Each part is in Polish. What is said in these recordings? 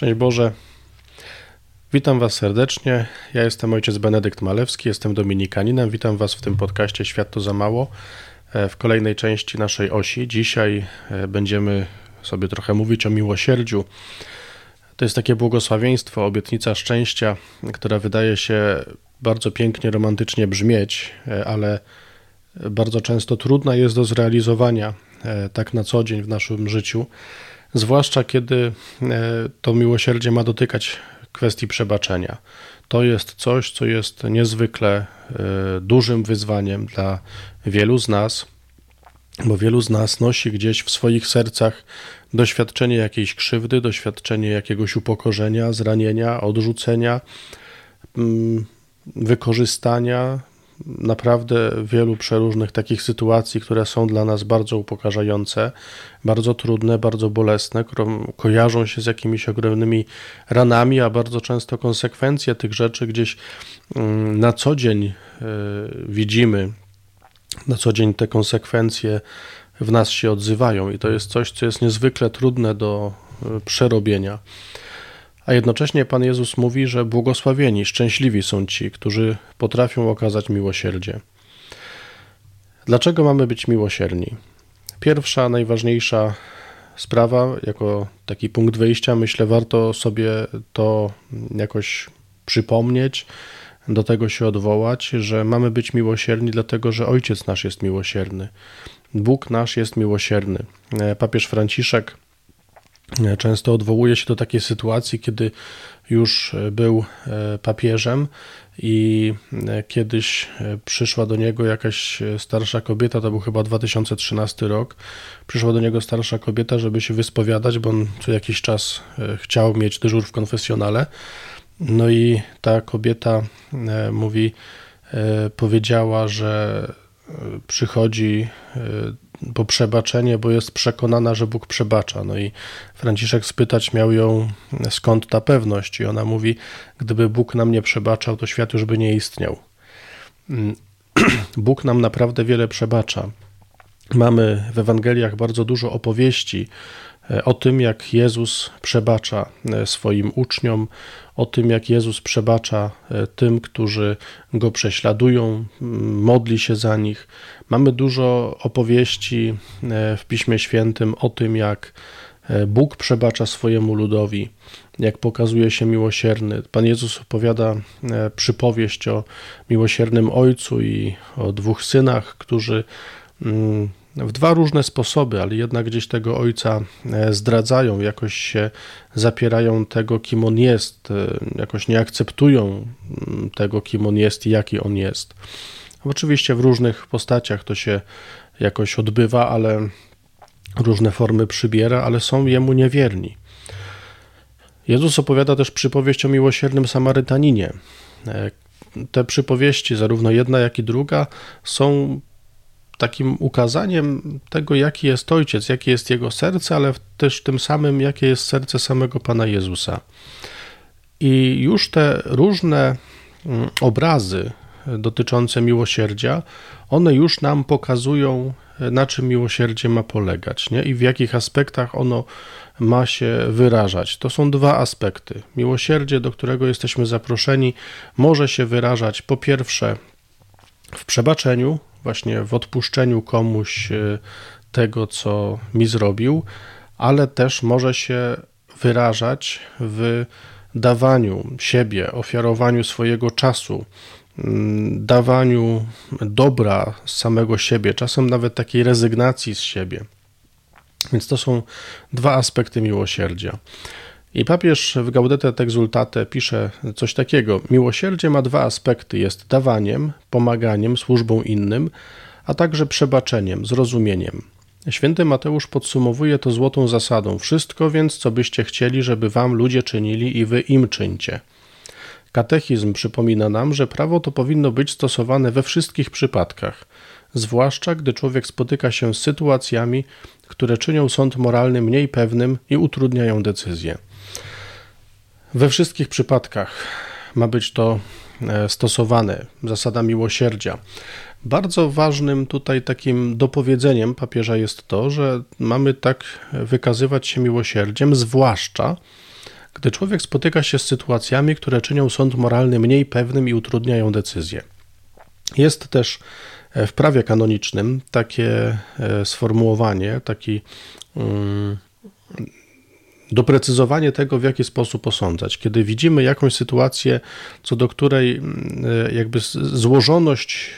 Szczęść Boże. Witam Was serdecznie. Ja jestem ojciec Benedykt Malewski, jestem dominikaninem. Witam Was w tym podcaście Świat to za mało. E, w kolejnej części naszej osi. Dzisiaj e, będziemy sobie trochę mówić o miłosierdziu. To jest takie błogosławieństwo, obietnica szczęścia, która wydaje się bardzo pięknie, romantycznie brzmieć, e, ale bardzo często trudna jest do zrealizowania tak na co dzień w naszym życiu zwłaszcza kiedy e, to miłosierdzie ma dotykać kwestii przebaczenia. To jest coś, co jest niezwykle e, dużym wyzwaniem dla wielu z nas, bo wielu z nas nosi gdzieś w swoich sercach doświadczenie jakiejś krzywdy, doświadczenie jakiegoś upokorzenia, zranienia, odrzucenia, mm, wykorzystania, naprawdę wielu przeróżnych takich sytuacji, które są dla nas bardzo upokarzające, bardzo trudne, bardzo bolesne, które kojarzą się z jakimiś ogromnymi ranami, a bardzo często konsekwencje tych rzeczy gdzieś mm, na co dzień e, widzimy, na co dzień te konsekwencje w nas się odzywają i to jest coś, co jest niezwykle trudne do e, przerobienia. A jednocześnie Pan Jezus mówi, że błogosławieni, szczęśliwi są ci, którzy potrafią okazać miłosierdzie. Dlaczego mamy być miłosierni? Pierwsza, najważniejsza sprawa, jako taki punkt wyjścia, myślę, warto sobie to jakoś przypomnieć, do tego się odwołać, że mamy być miłosierni, dlatego że Ojciec nasz jest miłosierny. Bóg nasz jest miłosierny. Papież Franciszek często odwołuje się do takiej sytuacji, kiedy już był e, papieżem i e, kiedyś e, przyszła do niego jakaś starsza kobieta, to był chyba 2013 rok, przyszła do niego starsza kobieta, żeby się wyspowiadać, bo on co jakiś czas chciał mieć dyżur w konfesjonale. No i ta kobieta mówi, powiedziała, że przychodzi po przebaczenie, bo jest przekonana, że Bóg przebacza. No i Franciszek spytać miał ją, skąd ta pewność, i ona mówi: Gdyby Bóg nam nie przebaczał, to świat już by nie istniał. Mm, Bóg nam naprawdę wiele przebacza. Mamy w Ewangeliach bardzo dużo opowieści o tym, jak Jezus przebacza e, swoim uczniom, o tym, jak Jezus przebacza e, tym, którzy go prześladują, modli się za nich. Mamy dużo opowieści e, w Piśmie Świętym o tym, jak e, Bóg przebacza swojemu ludowi, jak pokazuje się miłosierny. Pan Jezus opowiada przypowieść o miłosiernym ojcu i o dwóch synach, którzy w dwa różne sposoby, ale jednak gdzieś tego ojca e, zdradzają, jakoś się zapierają tego, kim on jest, e, jakoś nie akceptują mm, tego, kim on jest i jaki on jest. Oczywiście w różnych postaciach to się jakoś odbywa, ale różne formy przybiera, ale są jemu niewierni. Jezus opowiada też przypowieść o miłosiernym Samarytaninie. E, te przypowieści, zarówno jedna, jak i druga, są takim ukazaniem tego, jaki jest Ojciec, jakie jest Jego serce, ale też tym samym, jakie jest serce samego Pana Jezusa. I już te różne mm, obrazy dotyczące miłosierdzia, one już nam pokazują, na czym miłosierdzie ma polegać nie? i w jakich aspektach ono ma się wyrażać. To są dwa aspekty. Miłosierdzie, do którego jesteśmy zaproszeni, może się wyrażać po pierwsze w przebaczeniu, właśnie w odpuszczeniu komuś e, tego, co mi zrobił, ale też może się wyrażać w dawaniu siebie, ofiarowaniu swojego czasu, dawaniu dobra z samego siebie, czasem nawet takiej rezygnacji z siebie. Więc to są dwa aspekty miłosierdzia. I papież w Gaudete et Exultate pisze coś takiego: Miłosierdzie ma dwa aspekty: jest dawaniem, pomaganiem, służbą innym, a także przebaczeniem, zrozumieniem. Święty Mateusz podsumowuje to złotą zasadą: Wszystko więc, co byście chcieli, żeby wam ludzie czynili, i wy im czyńcie. Katechizm przypomina nam, że prawo to powinno być stosowane we wszystkich przypadkach, zwłaszcza gdy człowiek spotyka się z sytuacjami, które czynią sąd moralny mniej pewnym i utrudniają decyzję. We wszystkich przypadkach ma być to e, stosowane, zasada miłosierdzia. Bardzo ważnym tutaj takim dopowiedzeniem papieża jest to, że mamy tak wykazywać się miłosierdziem, zwłaszcza gdy człowiek spotyka się z sytuacjami, które czynią sąd moralny mniej pewnym i utrudniają decyzję. Jest też w prawie kanonicznym takie e, sformułowanie, taki mm, doprecyzowanie tego, w jaki sposób osądzać. Kiedy widzimy jakąś sytuację, co do której mm, e, jakby złożoność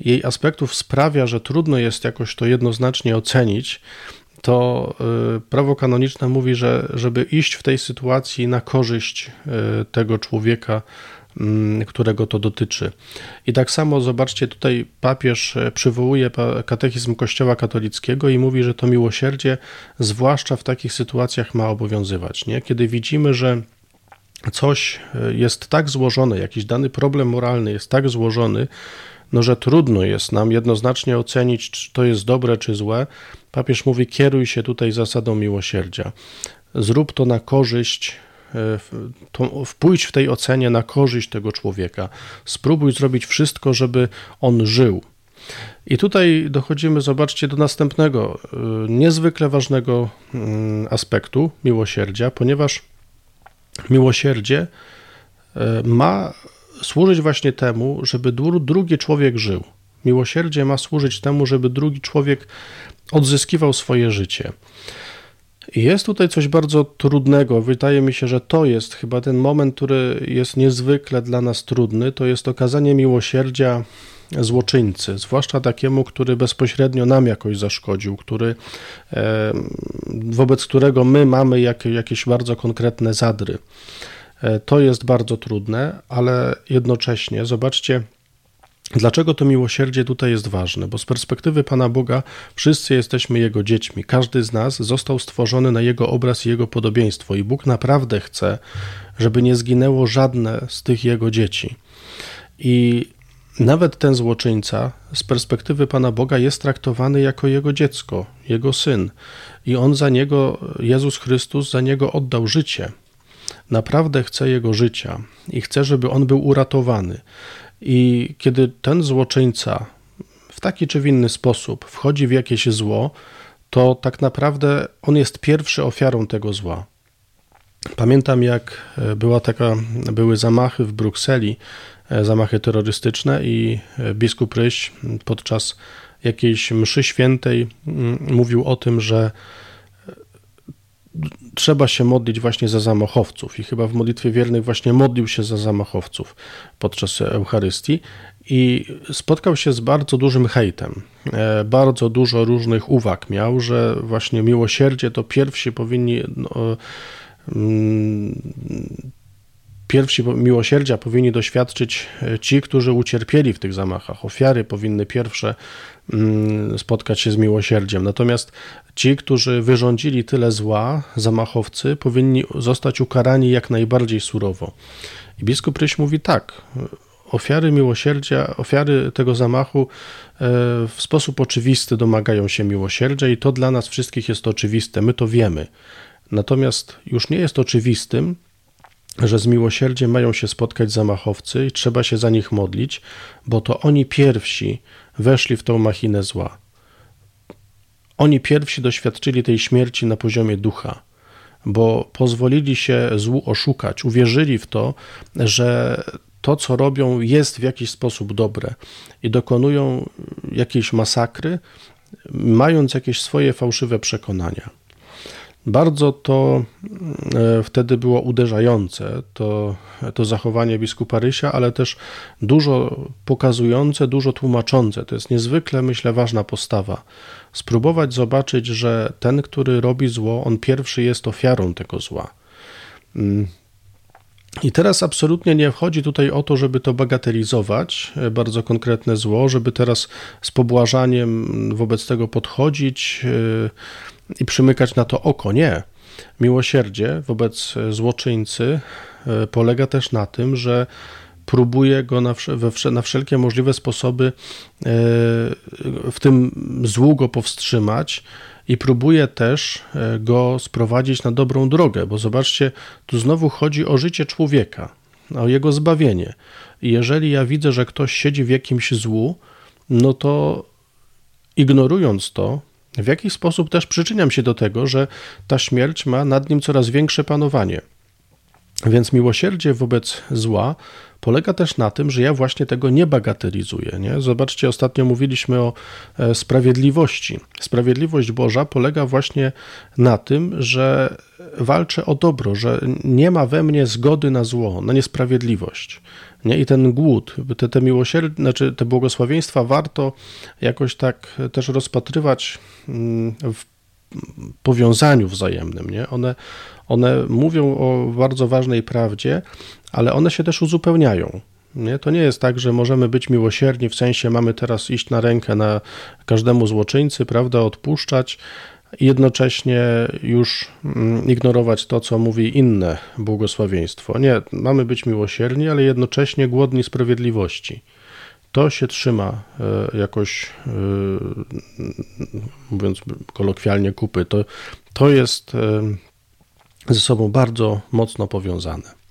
jej aspektów sprawia, że trudno jest jakoś to jednoznacznie ocenić, to prawo kanoniczne mówi, że żeby iść w tej sytuacji na korzyść tego człowieka, którego to dotyczy. I tak samo zobaczcie, tutaj papież e, przywołuje katechizm Kościoła katolickiego i mówi, że to miłosierdzie, zwłaszcza w takich sytuacjach, ma obowiązywać. Nie? Kiedy widzimy, że coś e, jest tak złożone, jakiś dany problem moralny jest tak złożony, no, że trudno jest nam jednoznacznie ocenić, czy to jest dobre, czy złe. Papież mówi: kieruj się tutaj zasadą miłosierdzia. Zrób to na korzyść to wpójdź w tej ocenie na korzyść tego człowieka. Spróbuj zrobić wszystko, żeby on żył. I tutaj dochodzimy, zobaczcie, do następnego y, niezwykle ważnego mm, aspektu miłosierdzia, ponieważ miłosierdzie y, ma służyć właśnie temu, żeby drugi człowiek żył. Miłosierdzie ma służyć temu, żeby drugi człowiek odzyskiwał swoje życie. Jest tutaj coś bardzo trudnego. Wydaje mi się, że to jest chyba ten moment, który jest niezwykle dla nas trudny. To jest okazanie miłosierdzia złoczyńcy, zwłaszcza takiemu, który bezpośrednio nam jakoś zaszkodził, który, wobec którego my mamy jakieś bardzo konkretne zadry. E, to jest bardzo trudne, ale jednocześnie zobaczcie, Dlaczego to miłosierdzie tutaj jest ważne? Bo z perspektywy Pana Boga wszyscy jesteśmy Jego dziećmi. Każdy z nas został stworzony na Jego obraz i Jego podobieństwo, i Bóg naprawdę chce, żeby nie zginęło żadne z tych Jego dzieci. I nawet ten złoczyńca z perspektywy Pana Boga jest traktowany jako Jego dziecko, Jego syn. I On za niego, Jezus Chrystus, za niego oddał życie. Naprawdę chce Jego życia i chce, żeby on był uratowany. I kiedy ten złoczyńca w taki czy w inny sposób wchodzi w jakieś zło, to tak naprawdę on jest pierwszy ofiarą tego zła. Pamiętam, jak e, była taka, były zamachy w Brukseli, e, zamachy terrorystyczne, i e, biskup Ryś podczas jakiejś mszy świętej mówił o tym, że trzeba się modlić właśnie za zamachowców i chyba w modlitwie wiernych właśnie modlił się za zamachowców podczas Eucharystii i spotkał się z bardzo dużym hejtem. E, bardzo dużo różnych uwag miał, że właśnie miłosierdzie to pierwsi powinni no, mm, Pierwsi miłosierdzia powinni doświadczyć e, ci, którzy ucierpieli w tych zamachach. Ofiary powinny pierwsze mm, spotkać się z miłosierdziem. Natomiast ci, którzy wyrządzili tyle zła, zamachowcy, powinni zostać ukarani jak najbardziej surowo. I biskup Ryś mówi tak. Ofiary miłosierdzia, ofiary tego zamachu e, w sposób oczywisty domagają się miłosierdzia, i to dla nas wszystkich jest oczywiste. My to wiemy. Natomiast już nie jest oczywistym, że z miłosierdziem mają się spotkać zamachowcy i trzeba się za nich modlić, bo to oni pierwsi weszli w tą machinę zła. Oni pierwsi doświadczyli tej śmierci na poziomie ducha, bo pozwolili się złu oszukać, uwierzyli w to, że to, co robią, jest w jakiś sposób dobre i dokonują jakiejś masakry, mając jakieś swoje fałszywe przekonania. Bardzo to e, wtedy było uderzające, to, to zachowanie biskupa Rysia, ale też dużo pokazujące, dużo tłumaczące. To jest niezwykle, myślę, ważna postawa. Spróbować zobaczyć, że ten, który robi zło, on pierwszy jest ofiarą tego zła. I teraz absolutnie nie chodzi tutaj o to, żeby to bagatelizować, e, bardzo konkretne zło, żeby teraz z pobłażaniem wobec tego podchodzić e, i przymykać na to oko. Nie. Miłosierdzie wobec złoczyńcy e, polega też na tym, że próbuje go na, na wszelkie możliwe sposoby w tym złu go powstrzymać i próbuje też e, go sprowadzić na dobrą drogę, bo zobaczcie, tu znowu chodzi o życie człowieka, o jego zbawienie. I jeżeli ja widzę, że ktoś siedzi w jakimś złu, no to ignorując to, w jakiś sposób też przyczyniam się do tego, że ta śmierć ma nad nim coraz większe panowanie. Więc miłosierdzie wobec zła polega też na tym, że ja właśnie tego nie bagatelizuję. Nie? Zobaczcie, ostatnio mówiliśmy o e, sprawiedliwości. Sprawiedliwość Boża polega właśnie na tym, że walczę o dobro, że nie ma we mnie zgody na zło, na niesprawiedliwość. Nie? I ten głód, te, te miłosierdzie, znaczy te błogosławieństwa warto jakoś tak też rozpatrywać mm, w powiązaniu wzajemnym. Nie? One, one mówią o bardzo ważnej prawdzie, ale one się też uzupełniają. Nie? To nie jest tak, że możemy być miłosierni, w sensie mamy teraz iść na rękę na każdemu złoczyńcy, prawda, odpuszczać jednocześnie już mm, ignorować to, co mówi inne błogosławieństwo. Nie, mamy być miłosierni, ale jednocześnie głodni sprawiedliwości. To się trzyma e, jakoś, e, mówiąc kolokwialnie, kupy. To, to jest e, ze sobą bardzo mocno powiązane.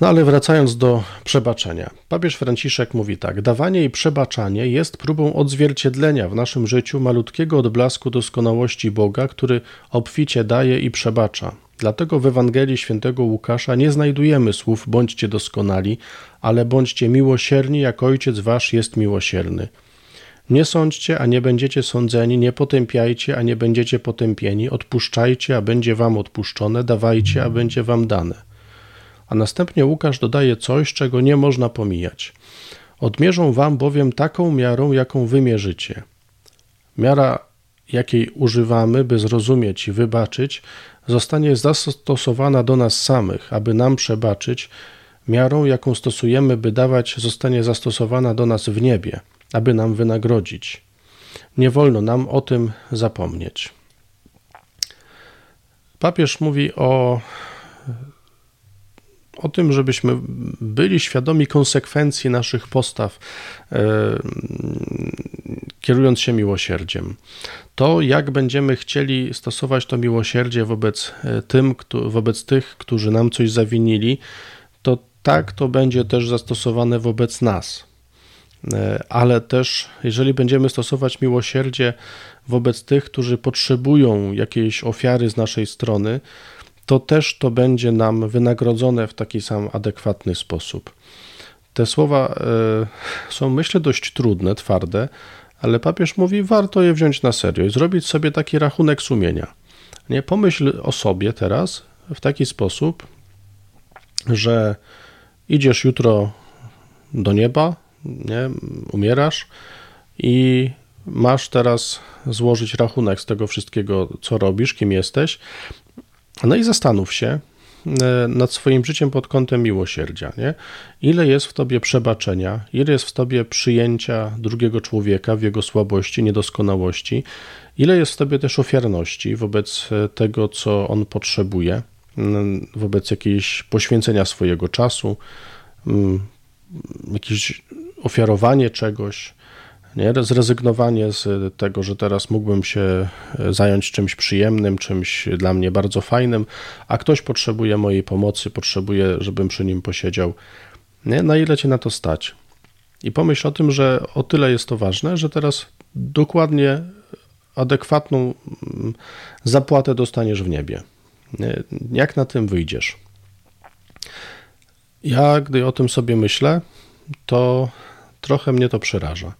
No ale wracając do przebaczenia. Papież Franciszek mówi tak: Dawanie i przebaczanie jest próbą odzwierciedlenia w naszym życiu malutkiego odblasku doskonałości Boga, który obficie daje i przebacza. Dlatego w Ewangelii świętego Łukasza nie znajdujemy słów bądźcie doskonali, ale bądźcie miłosierni, jak Ojciec wasz jest miłosierny. Nie sądźcie, a nie będziecie sądzeni, nie potępiajcie, a nie będziecie potępieni, odpuszczajcie, a będzie wam odpuszczone, dawajcie, a będzie wam dane. A następnie Łukasz dodaje coś, czego nie można pomijać. Odmierzą wam bowiem taką miarą, jaką wymierzycie. Miara, jakiej używamy, by zrozumieć i wybaczyć, zostanie zastosowana do nas samych, aby nam przebaczyć. Miarą, jaką stosujemy, by dawać, zostanie zastosowana do nas w niebie, aby nam wynagrodzić. Nie wolno nam o tym zapomnieć. Papież mówi o o tym, żebyśmy byli świadomi konsekwencji naszych postaw, e, kierując się miłosierdziem. To, jak będziemy chcieli stosować to miłosierdzie wobec, e, tym, wobec tych, którzy nam coś zawinili, to tak to będzie też zastosowane wobec nas. E, ale też, jeżeli będziemy stosować miłosierdzie wobec tych, którzy potrzebują jakiejś ofiary z naszej strony, to też to będzie nam wynagrodzone w taki sam adekwatny sposób. Te słowa y, są, myślę, dość trudne, twarde, ale papież mówi, warto je wziąć na serio i zrobić sobie taki rachunek sumienia. Nie pomyśl o sobie teraz w taki sposób, że idziesz jutro do nieba, nie, umierasz i masz teraz złożyć rachunek z tego wszystkiego, co robisz, kim jesteś, no i zastanów się e, nad swoim życiem pod kątem miłosierdzia. Nie? Ile jest w tobie przebaczenia, ile jest w tobie przyjęcia drugiego człowieka w jego słabości, niedoskonałości, ile jest w tobie też ofiarności wobec e, tego, co on potrzebuje, wobec jakiejś poświęcenia swojego czasu, jakieś ofiarowanie czegoś nie? Zrezygnowanie z tego, że teraz mógłbym się zająć czymś przyjemnym, czymś dla mnie bardzo fajnym, a ktoś potrzebuje mojej pomocy, potrzebuje, żebym przy nim posiedział. Nie? Na ile cię na to stać? I pomyśl o tym, że o tyle jest to ważne, że teraz dokładnie adekwatną mm, zapłatę dostaniesz w niebie. Nie? Jak na tym wyjdziesz? Ja, gdy o tym sobie myślę, to trochę mnie to przeraża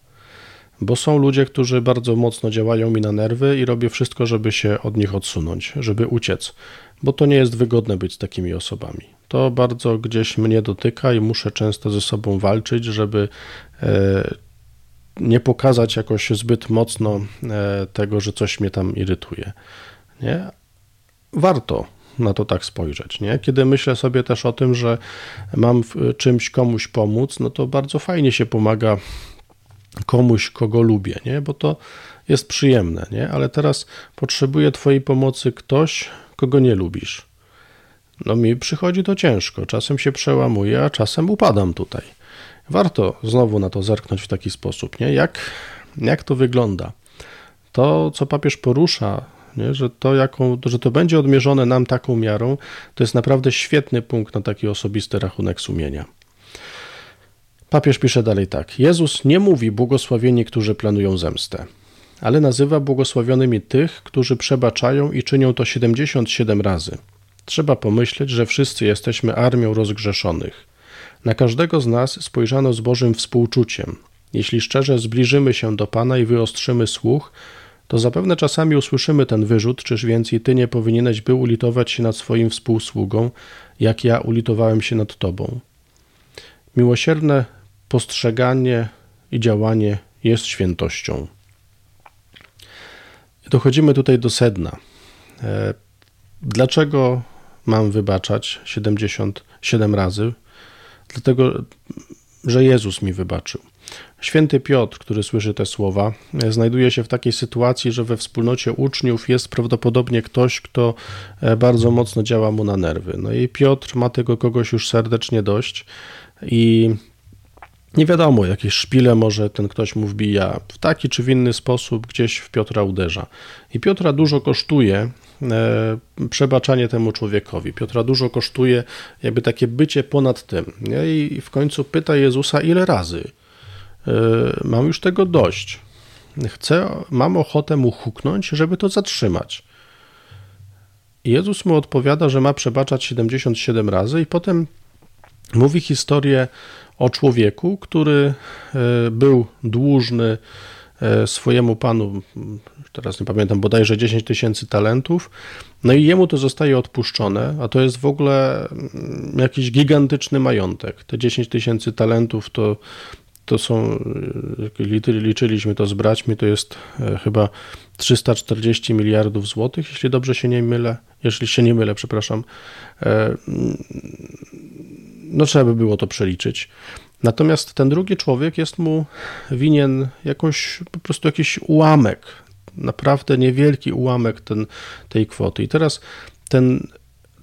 bo są ludzie, którzy bardzo mocno działają mi na nerwy i robię wszystko, żeby się od nich odsunąć, żeby uciec, bo to nie jest wygodne być z takimi osobami. To bardzo gdzieś mnie dotyka i muszę często ze sobą walczyć, żeby e, nie pokazać jakoś zbyt mocno e, tego, że coś mnie tam irytuje. Nie? Warto na to tak spojrzeć. Nie? Kiedy myślę sobie też o tym, że mam w czymś komuś pomóc, no to bardzo fajnie się pomaga komuś, kogo lubię, nie? bo to jest przyjemne, nie? ale teraz potrzebuje Twojej pomocy ktoś, kogo nie lubisz. No mi przychodzi to ciężko, czasem się przełamuję, a czasem upadam tutaj. Warto znowu na to zerknąć w taki sposób, nie? Jak, jak to wygląda? To, co papież porusza, nie? Że, to jaką, że to będzie odmierzone nam taką miarą, to jest naprawdę świetny punkt na taki osobisty rachunek sumienia. Papież pisze dalej tak: Jezus nie mówi błogosławieni, którzy planują zemstę, ale nazywa błogosławionymi tych, którzy przebaczają i czynią to 77 razy. Trzeba pomyśleć, że wszyscy jesteśmy armią rozgrzeszonych. Na każdego z nas spojrzano z Bożym współczuciem. Jeśli szczerze zbliżymy się do Pana i wyostrzymy słuch, to zapewne czasami usłyszymy ten wyrzut, czyż więc i Ty nie powinieneś był ulitować się nad swoim współsługą, jak ja ulitowałem się nad Tobą. Miłosierne postrzeganie i działanie jest świętością. Dochodzimy tutaj do sedna. E, dlaczego mam wybaczać 77 razy? Dlatego, że Jezus mi wybaczył. Święty Piotr, który słyszy te słowa, znajduje się w takiej sytuacji, że we wspólnocie uczniów jest prawdopodobnie ktoś, kto e, bardzo mocno działa mu na nerwy. No i Piotr ma tego kogoś już serdecznie dość i nie wiadomo, jakieś szpile może ten ktoś mu wbija w taki czy w inny sposób, gdzieś w Piotra uderza. I Piotra dużo kosztuje e, przebaczanie temu człowiekowi. Piotra dużo kosztuje jakby takie bycie ponad tym. Nie? I w końcu pyta Jezusa, ile razy? E, mam już tego dość. Chcę, mam ochotę mu huknąć, żeby to zatrzymać. Jezus mu odpowiada, że ma przebaczać 77 razy i potem mówi historię o człowieku, który e, był dłużny e, swojemu panu, teraz nie pamiętam, bodajże 10 tysięcy talentów, no i jemu to zostaje odpuszczone, a to jest w ogóle mm, jakiś gigantyczny majątek. Te 10 tysięcy talentów to, to są, e, liczyliśmy to z braćmi, to jest chyba 340 miliardów złotych, jeśli dobrze się nie mylę, jeśli się nie mylę, przepraszam no trzeba by było to przeliczyć. Natomiast ten drugi człowiek jest mu winien jakąś, po prostu jakiś ułamek, naprawdę niewielki ułamek ten, tej kwoty. I teraz ten,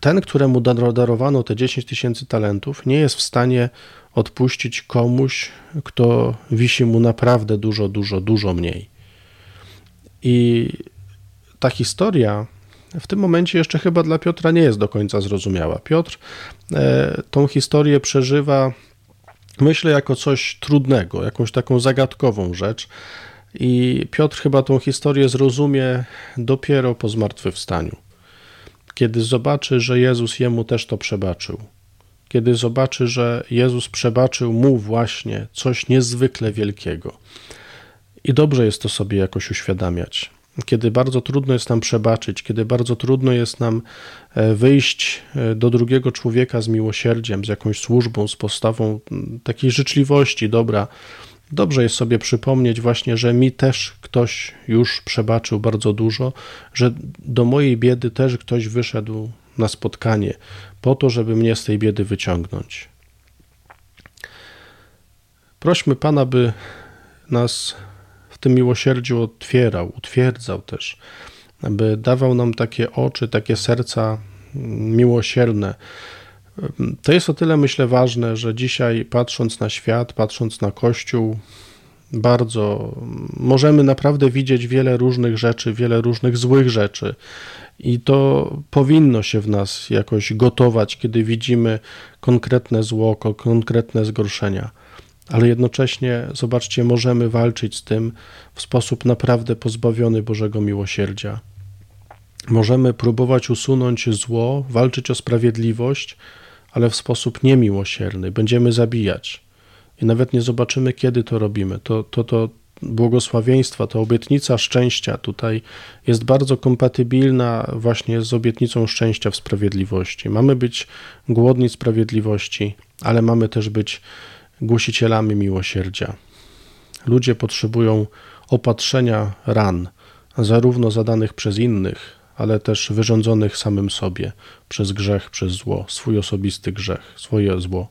ten, któremu darowano te 10 tysięcy talentów, nie jest w stanie odpuścić komuś, kto wisi mu naprawdę dużo, dużo, dużo mniej. I ta historia w tym momencie jeszcze chyba dla Piotra nie jest do końca zrozumiała. Piotr e, tą historię przeżywa, myślę, jako coś trudnego, jakąś taką zagadkową rzecz. I Piotr chyba tą historię zrozumie dopiero po zmartwychwstaniu. Kiedy zobaczy, że Jezus jemu też to przebaczył. Kiedy zobaczy, że Jezus przebaczył mu właśnie coś niezwykle wielkiego. I dobrze jest to sobie jakoś uświadamiać kiedy bardzo trudno jest nam przebaczyć, kiedy bardzo trudno jest nam e, wyjść e, do drugiego człowieka z miłosierdziem, z jakąś służbą, z postawą takiej życzliwości, dobra. Dobrze jest sobie przypomnieć właśnie, że mi też ktoś już przebaczył bardzo dużo, że do mojej biedy też ktoś wyszedł na spotkanie po to, żeby mnie z tej biedy wyciągnąć. Prośmy Pana, by nas tym miłosierdziu otwierał, utwierdzał też, aby dawał nam takie oczy, takie serca miłosierne. To jest o tyle, myślę, ważne, że dzisiaj patrząc na świat, patrząc na Kościół, bardzo możemy naprawdę widzieć wiele różnych rzeczy, wiele różnych złych rzeczy. I to powinno się w nas jakoś gotować, kiedy widzimy konkretne zło, konkretne zgorszenia ale jednocześnie, zobaczcie, możemy walczyć z tym w sposób naprawdę pozbawiony Bożego miłosierdzia. Możemy próbować usunąć zło, walczyć o sprawiedliwość, ale w sposób niemiłosierny. Będziemy zabijać i nawet nie zobaczymy, kiedy to robimy. To, to, to błogosławieństwa, ta obietnica szczęścia tutaj jest bardzo kompatybilna właśnie z obietnicą szczęścia w sprawiedliwości. Mamy być głodni sprawiedliwości, ale mamy też być głosicielami miłosierdzia. Ludzie potrzebują opatrzenia ran, zarówno zadanych przez innych, ale też wyrządzonych samym sobie przez grzech, przez zło, swój osobisty grzech, swoje zło.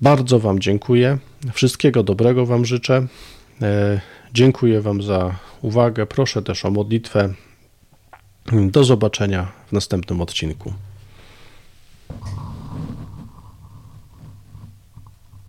Bardzo Wam dziękuję. Wszystkiego dobrego Wam życzę. E, dziękuję Wam za uwagę. Proszę też o modlitwę. Do zobaczenia w następnym odcinku.